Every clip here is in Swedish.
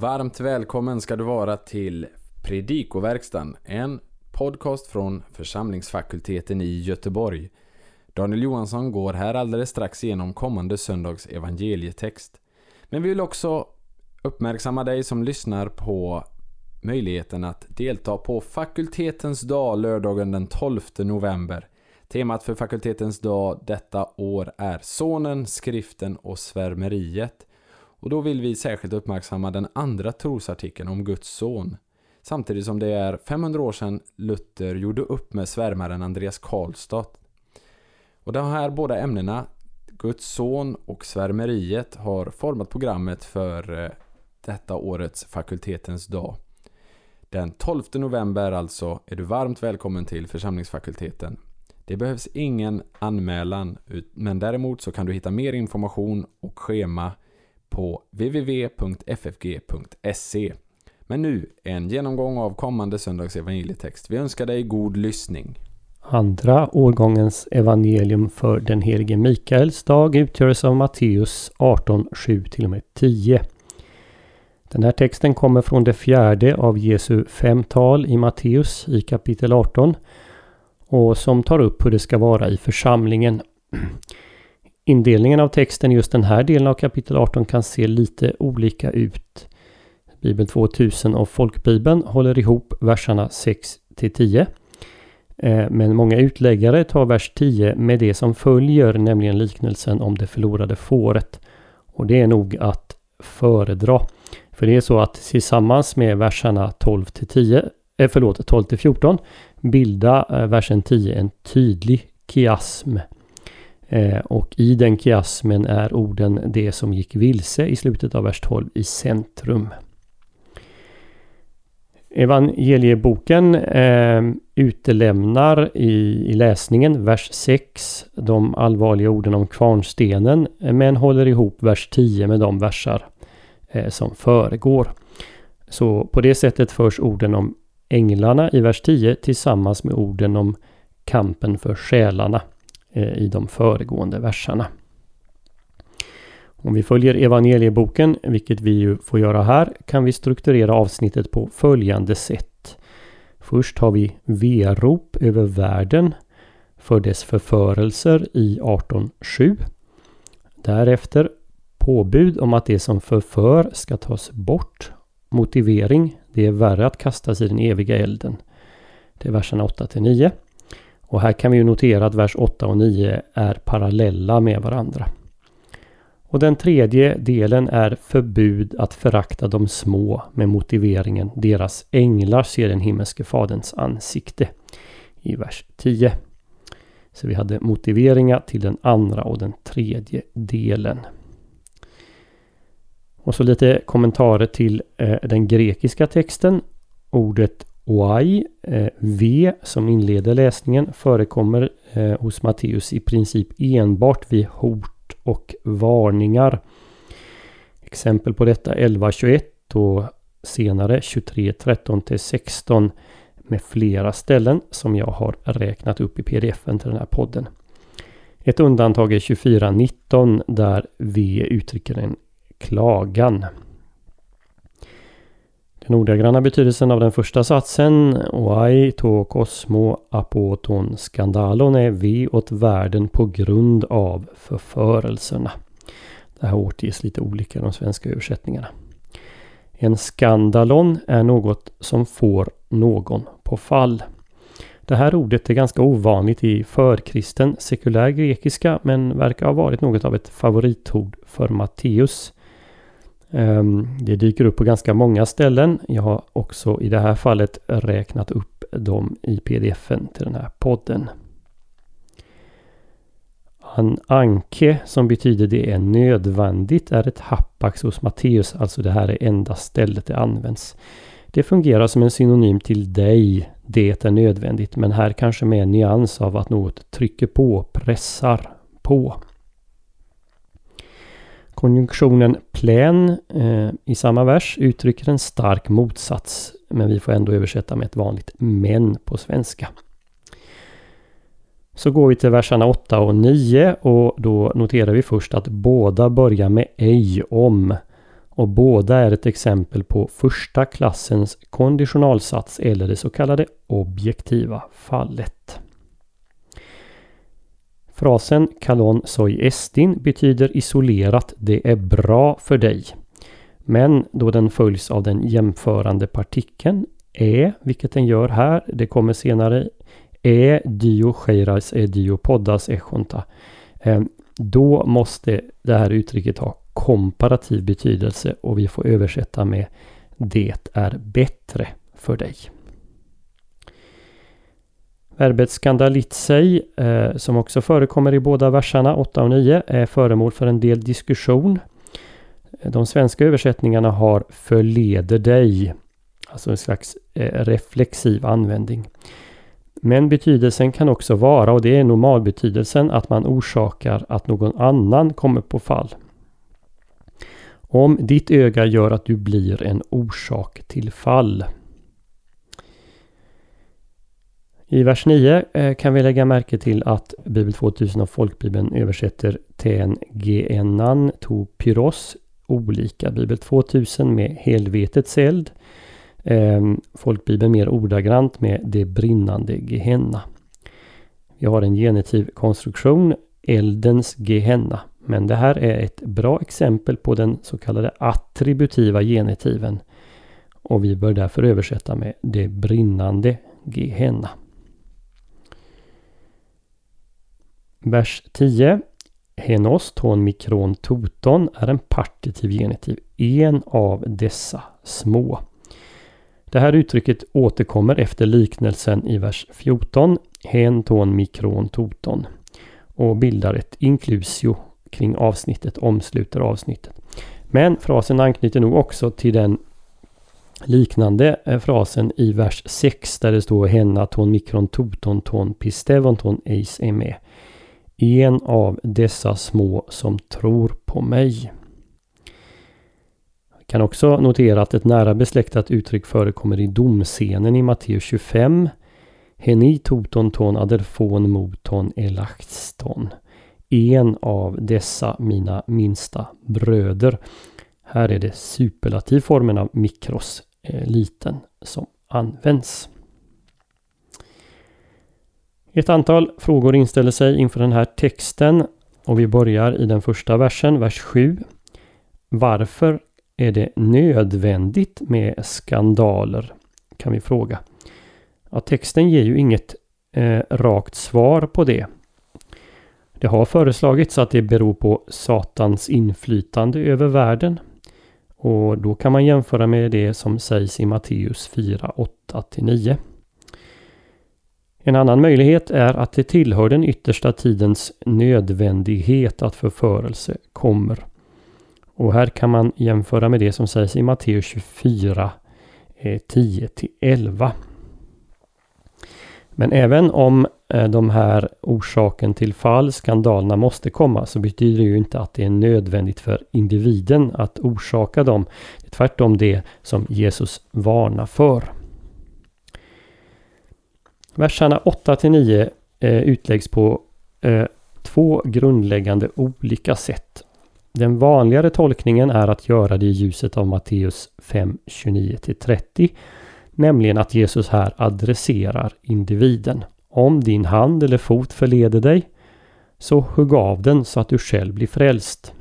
Varmt välkommen ska du vara till Predikoverkstan, en podcast från församlingsfakulteten i Göteborg. Daniel Johansson går här alldeles strax igenom kommande söndags evangelietext. Men vi vill också uppmärksamma dig som lyssnar på möjligheten att delta på fakultetens dag lördagen den 12 november. Temat för fakultetens dag detta år är Sonen, skriften och svärmeriet. Och då vill vi särskilt uppmärksamma den andra trosartikeln om Guds son. Samtidigt som det är 500 år sedan Luther gjorde upp med svärmaren Andreas Karlstad. Och de här båda ämnena, Guds son och svärmeriet, har format programmet för eh, detta årets fakultetens dag. Den 12 november alltså är du varmt välkommen till församlingsfakulteten. Det behövs ingen anmälan, men däremot så kan du hitta mer information och schema på www.ffg.se. Men nu en genomgång av kommande söndags evangelietext. Vi önskar dig god lyssning. Andra årgångens evangelium för den helige Mikaels dag utgörs av Matteus 18, 7 10. Den här texten kommer från det fjärde av Jesu fem tal i Matteus i kapitel 18 och som tar upp hur det ska vara i församlingen. Indelningen av texten i just den här delen av kapitel 18 kan se lite olika ut. Bibel 2000 och Folkbibeln håller ihop verserna 6 till 10. Eh, men många utläggare tar vers 10 med det som följer, nämligen liknelsen om det förlorade fåret. Och det är nog att föredra. För det är så att tillsammans med verserna 12 till 10, eh, förlåt, 12 till 14 bildar eh, versen 10 en tydlig kiasm. Eh, och i den kiasmen är orden det som gick vilse i slutet av vers 12 i centrum. Evangelieboken eh, utelämnar i, i, läsningen vers 6 de allvarliga orden om kvarnstenen eh, men håller ihop vers 10 med de versar eh, som föregår. Så på det sättet förs orden om änglarna i vers 10 tillsammans med orden om kampen för själarna Eh, i de föregående verserna. Om vi följer evangelieboken, vilket vi ju får göra här, kan vi strukturera avsnittet på följande sätt. Först har vi verop över världen för dess förförelser i 18.7. Därefter påbud om att det som förför ska tas bort. Motivering, det är värre att kastas i den eviga elden. Det är verserna 8 9. Och här kan vi ju notera att vers 8 och 9 är parallella med varandra. Och den tredje delen är förbud att förakta de små med motiveringen deras änglar ser den himmelske faderns ansikte i vers 10. Så vi hade motiveringar till den andra och den tredje delen. Och så lite kommentarer till eh, den grekiska texten. Ordet oai, eh, V som inleder läsningen, förekommer eh, hos Matteus i princip enbart vid hot och varningar. Exempel på detta 11.21 och senare 23.13 16 med flera ställen som jag har räknat upp i pdf-en till den här podden. Ett undantag är 24.19 där V uttrycker en klagan. Den ordagranna betydelsen av den första satsen Oai to kosmo apoton skandalon är ve åt världen på grund av förförelserna. Det här återges lite olika i de svenska översättningarna. En skandalon är något som får någon på fall. Det här ordet är ganska ovanligt i förkristen sekulär grekiska men verkar ha varit något av ett favoritord för Matteus. Ehm, det dyker upp på ganska många ställen. Jag har också i det här fallet räknat upp dem i pdf-en till den här podden. An anke som betyder det är nödvändigt är ett hapax hos Matteus, alltså det här är enda stället det används. Det fungerar som en synonym till dig, det är nödvändigt, men här kanske med en nyans av att något trycker på, pressar på. Konjunktionen plän eh, i samma vers uttrycker en stark motsats. Men vi får ändå översätta med ett vanligt men på svenska. Så går vi till verserna 8 och 9 och då noterar vi först att båda börjar med ej om. och båda är ett exempel på första klassens konditionalsats eller det så kallade objektiva fallet. Frasen kalon soi estin betyder isolerat det är bra för dig. Men då den följs av den jämförande partikeln är, vilket den gör här, det kommer senare, är dio cheiras är dio poddas echonta. Ehm, då måste det här uttrycket ha komparativ betydelse och vi får översätta med Det är bättre för dig. Verbet skandalitsej, eh, som också förekommer i båda verserna 8 och 9, är föremål för en del diskussion. Eh, de svenska översättningarna har förleder dig, alltså en slags eh, reflexiv användning. Men betydelsen kan också vara, och det är normalbetydelsen, att man orsakar att någon annan kommer på fall. Om ditt öga gör att du blir en orsak till fall. I vers 9 eh, kan vi lägga märke till att Bibel 2000 och Folkbibeln översätter ten genan to pyros olika. Bibel 2000 med helvetets eld. Ehm, folkbibeln mer ordagrant med det brinnande Gehenna. Vi har en genitiv konstruktion, eldens Gehenna. Men det här är ett bra exempel på den så kallade attributiva genitiven. Och vi bör därför översätta med det brinnande Gehenna. Vers 10. Henos ton mikron toton är en partitiv genitiv. En av dessa små. Det här uttrycket återkommer efter liknelsen i vers 14. Hen ton mikron toton. Och bildar ett inklusio kring avsnittet, omsluter avsnittet. Men frasen anknyter nog också till den liknande eh, frasen i vers 6 där det står henna ton mikron toton ton pistevon ton eis är med. En av dessa små som tror på mig. Jag kan också notera att ett nära besläktat uttryck förekommer i domscenen i Matteus 25. Heni toton ton aderfon moton elaxton en av dessa mina minsta bröder. Här är det superlativformen av mikros, eh, liten, som används. Ett antal frågor inställer sig inför den här texten och vi börjar i den första versen, vers 7. Varför är det nödvändigt med skandaler? Kan vi fråga. Ja, texten ger ju inget eh, rakt svar på det. Det har föreslagits att det beror på Satans inflytande över världen. Och då kan man jämföra med det som sägs i Matteus 4, 8-9. En annan möjlighet är att det tillhör den yttersta tidens nödvändighet att förförelse kommer. Och här kan man jämföra med det som sägs i Matteus 24, 10-11. Eh, Men även om eh, de här orsaken till fall, skandalerna måste komma så betyder det ju inte att det är nödvändigt för individen att orsaka dem. Det är tvärtom det som Jesus varnar för. Verserna 8 9 eh, utläggs på eh, två grundläggande olika sätt. Den vanligare tolkningen är att göra det i ljuset av Matteus 5, 29-30 Nämligen att Jesus här adresserar individen. Om din hand eller fot förleder dig, så hugg av den så att du själv blir frälst.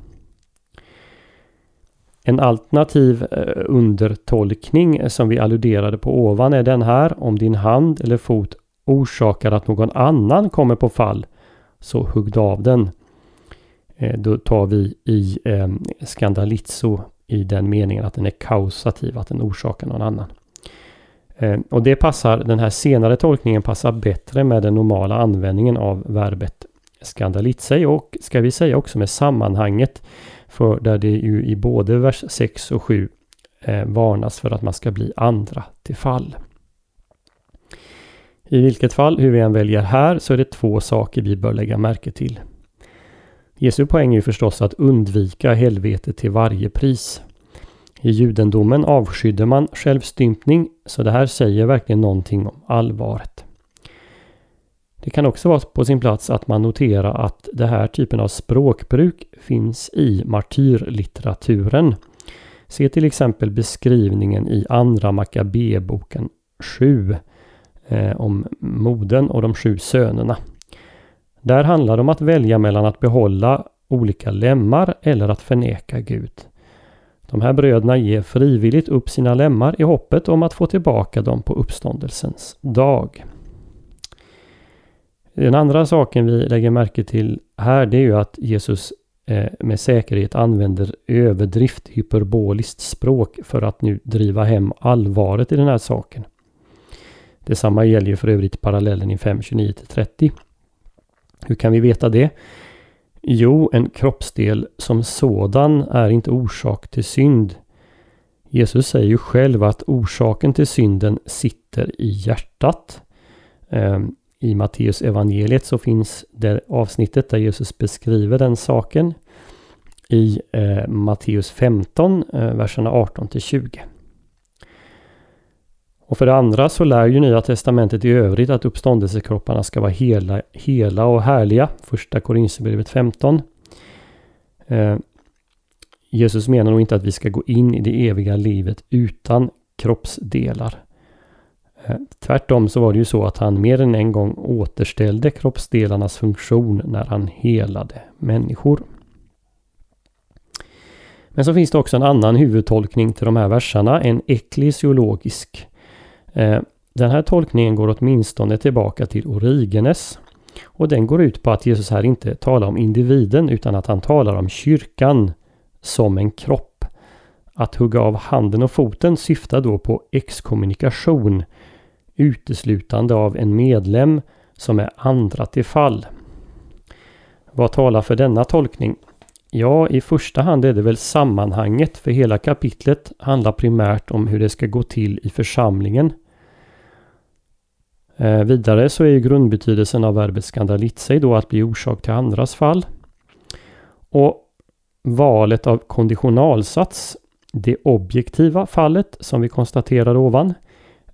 En alternativ eh, undertolkning eh, som vi alluderade på ovan är den här. Om din hand eller fot orsakar att någon annan kommer på fall, så hugg av den. Eh, då tar vi i eh, skandalizo i den meningen att den är kausativ, att den orsakar någon annan. Eh, och det passar, den här senare tolkningen passar bättre med den normala användningen av verbet skandalitsej och ska vi säga också med sammanhanget. För där det ju i både vers 6 och 7 eh, varnas för att man ska bli andra till fall. I vilket fall, hur vi än väljer här, så är det två saker vi bör lägga märke till. Jesu poäng är ju förstås att undvika helvetet till varje pris. I judendomen avskydde man självstympning, så det här säger verkligen någonting om allvaret. Det kan också vara på sin plats att man noterar att den här typen av språkbruk finns i martyrlitteraturen. Se till exempel beskrivningen i Andra Makabeboken 7 eh, om moden och de sju sönerna. Där handlar det om att välja mellan att behålla olika lemmar eller att förneka Gud. De här bröderna ger frivilligt upp sina lemmar i hoppet om att få tillbaka dem på uppståndelsens dag. Den andra saken vi lägger märke till här det är ju att Jesus eh, med säkerhet använder överdrift, hyperboliskt språk för att nu driva hem allvaret i den här saken. Detsamma gäller ju för övrigt parallellen i 5.29-30. Hur kan vi veta det? Jo, en kroppsdel som sådan är inte orsak till synd. Jesus säger ju själv att orsaken till synden sitter i hjärtat. Ehm, I Matteus evangeliet så finns det avsnittet där Jesus beskriver den saken. I eh, Matteus 15, eh, verserna 18 till 20. Och för det andra så lär ju Nya Testamentet i övrigt att uppståndelsekropparna ska vara hela, hela och härliga. Första Korinthierbrevet 15. Eh, Jesus menar nog inte att vi ska gå in i det eviga livet utan kroppsdelar. Eh, tvärtom så var det ju så att han mer än en gång återställde kroppsdelarnas funktion när han helade människor. Men så finns det också en annan huvudtolkning till de här verserna, en eklesiologisk. Eh, den här tolkningen går åtminstone tillbaka till Origenes. Och den går ut på att Jesus här inte talar om individen utan att han talar om kyrkan som en kropp. Att hugga av handen och foten syftar då på exkommunikation, uteslutande av en medlem som är andra till fall. Vad talar för denna tolkning? Ja, i första hand är det väl sammanhanget för hela kapitlet handlar primärt om hur det ska gå till i församlingen. Eh, vidare så är ju grundbetydelsen av verbet skandalitse då att bli orsak till andras fall. Och valet av konditionalsats, det objektiva fallet som vi konstaterade ovan,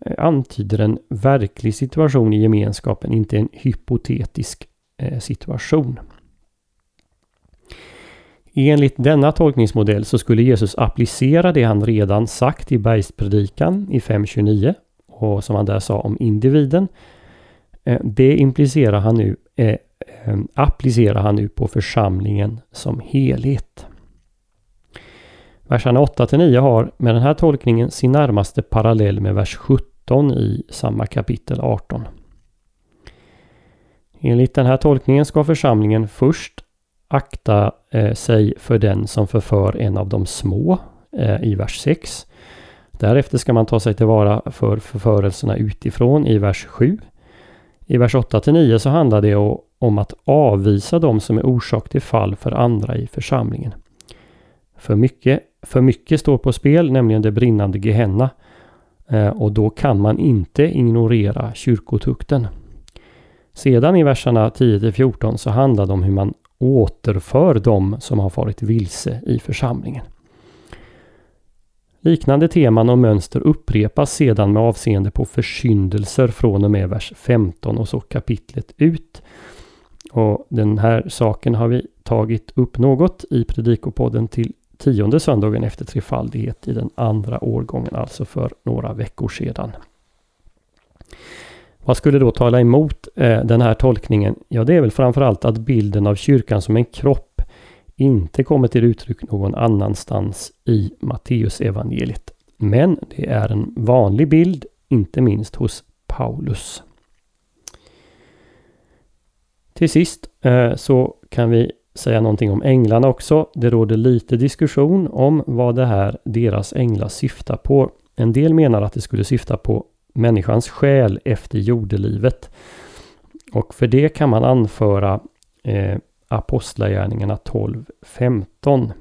eh, antyder en verklig situation i gemenskapen, inte en hypotetisk eh, situation. Enligt denna tolkningsmodell så skulle Jesus applicera det han redan sagt i bergspredikan i 5.29 och som han där sa om individen. Eh, det implicerar han nu, eh, eh, applicerar han nu på församlingen som helhet. Verserna 8-9 har med den här tolkningen sin närmaste parallell med vers 17 i samma kapitel 18. Enligt den här tolkningen ska församlingen först akta eh, sig för den som förför en av de små eh, i vers 6. Därefter ska man ta sig tillvara för förförelserna utifrån i vers 7. I vers 8-9 så handlar det om att avvisa de som är orsak till fall för andra i församlingen. För mycket, för mycket står på spel, nämligen det brinnande Gehenna. Eh, och då kan man inte ignorera kyrkotukten. Sedan i verserna 10-14 så handlar det om hur man återför dem som har farit vilse i församlingen. Liknande teman och mönster upprepas sedan med avseende på försyndelser från och med vers 15 och så kapitlet ut. Och Den här saken har vi tagit upp något i Predikopodden till tionde söndagen efter trefaldighet i den andra årgången, alltså för några veckor sedan. Vad skulle då tala emot eh, den här tolkningen? Ja, det är väl framförallt att bilden av kyrkan som en kropp inte kommer till uttryck någon annanstans i Matteusevangeliet. Men det är en vanlig bild, inte minst hos Paulus. Till sist eh, så kan vi säga någonting om änglarna också. Det råder lite diskussion om vad det här deras änglar syftar på. En del menar att det skulle syfta på människans själ efter jordelivet. Och för det kan man anföra eh, Apostlagärningarna 12.15.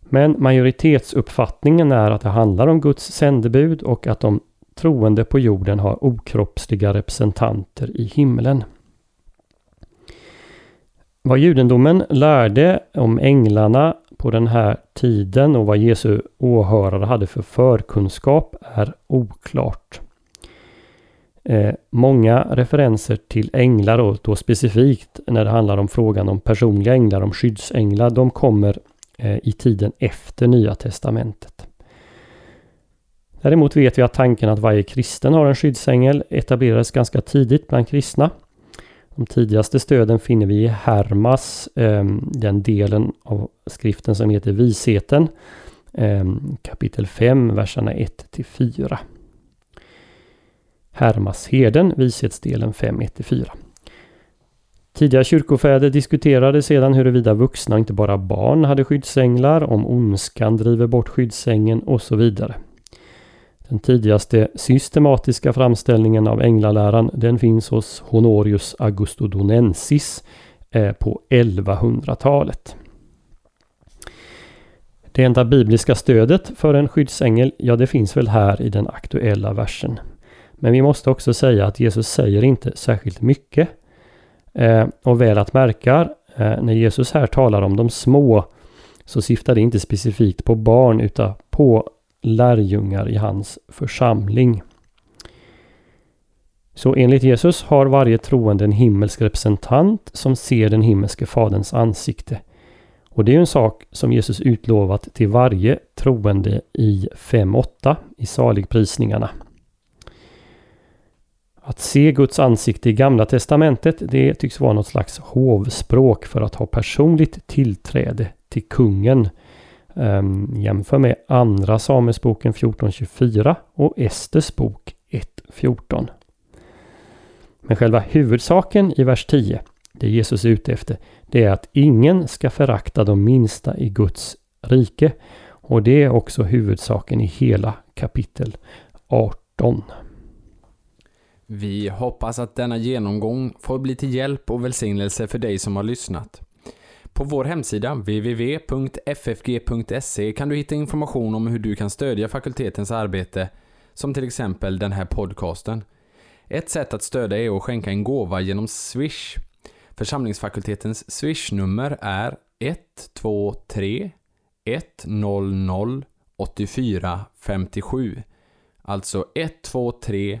Men majoritetsuppfattningen är att det handlar om Guds sändebud och att de troende på jorden har okroppsliga representanter i himlen. Vad judendomen lärde om änglarna på den här tiden och vad Jesu åhörare hade för förkunskap är oklart. Eh, många referenser till änglar och då specifikt när det handlar om frågan om personliga änglar, om skyddsänglar, de kommer eh, i tiden efter Nya Testamentet. Däremot vet vi att tanken att varje kristen har en skyddsängel etablerades ganska tidigt bland kristna. De tidigaste stöden finner vi i Hermas, eh, den delen av skriften som heter Visheten, eh, kapitel 5, verserna 1 till 4. Hermasheden, Vishetsdelen 5.1-4. Tidiga kyrkofäder diskuterade sedan huruvida vuxna, inte bara barn, hade skyddsänglar, om ondskan driver bort skyddsängeln och så vidare. Den tidigaste systematiska framställningen av änglaläran den finns hos Honorius Augustodonensis eh, på 1100-talet. Det enda bibliska stödet för en skyddsängel, ja det finns väl här i den aktuella versen. Men vi måste också säga att Jesus säger inte särskilt mycket. Eh, och väl att märka, eh, när Jesus här talar om de små så syftar det inte specifikt på barn utan på lärjungar i hans församling. Så enligt Jesus har varje troende en himmelsk representant som ser den himmelske faderns ansikte. Och det är en sak som Jesus utlovat till varje troende i 5.8 i saligprisningarna. Att se Guds ansikte i Gamla Testamentet det tycks vara något slags hovspråk för att ha personligt tillträde till kungen Um, jämför med Andra Samuelsboken 14.24 och Esters bok 1.14. Men själva huvudsaken i vers 10, det Jesus är ute efter, det är att ingen ska förakta de minsta i Guds rike. Och det är också huvudsaken i hela kapitel 18. Vi hoppas att denna genomgång får bli till hjälp och välsignelse för dig som har lyssnat. På vår hemsida www.ffg.se kan du hitta information om hur du kan stödja fakultetens arbete, som till exempel den här podcasten. Ett sätt att stödja är att skänka en gåva genom Swish. Församlingsfakultetens Swish-nummer är 123 100 84 57. Alltså 123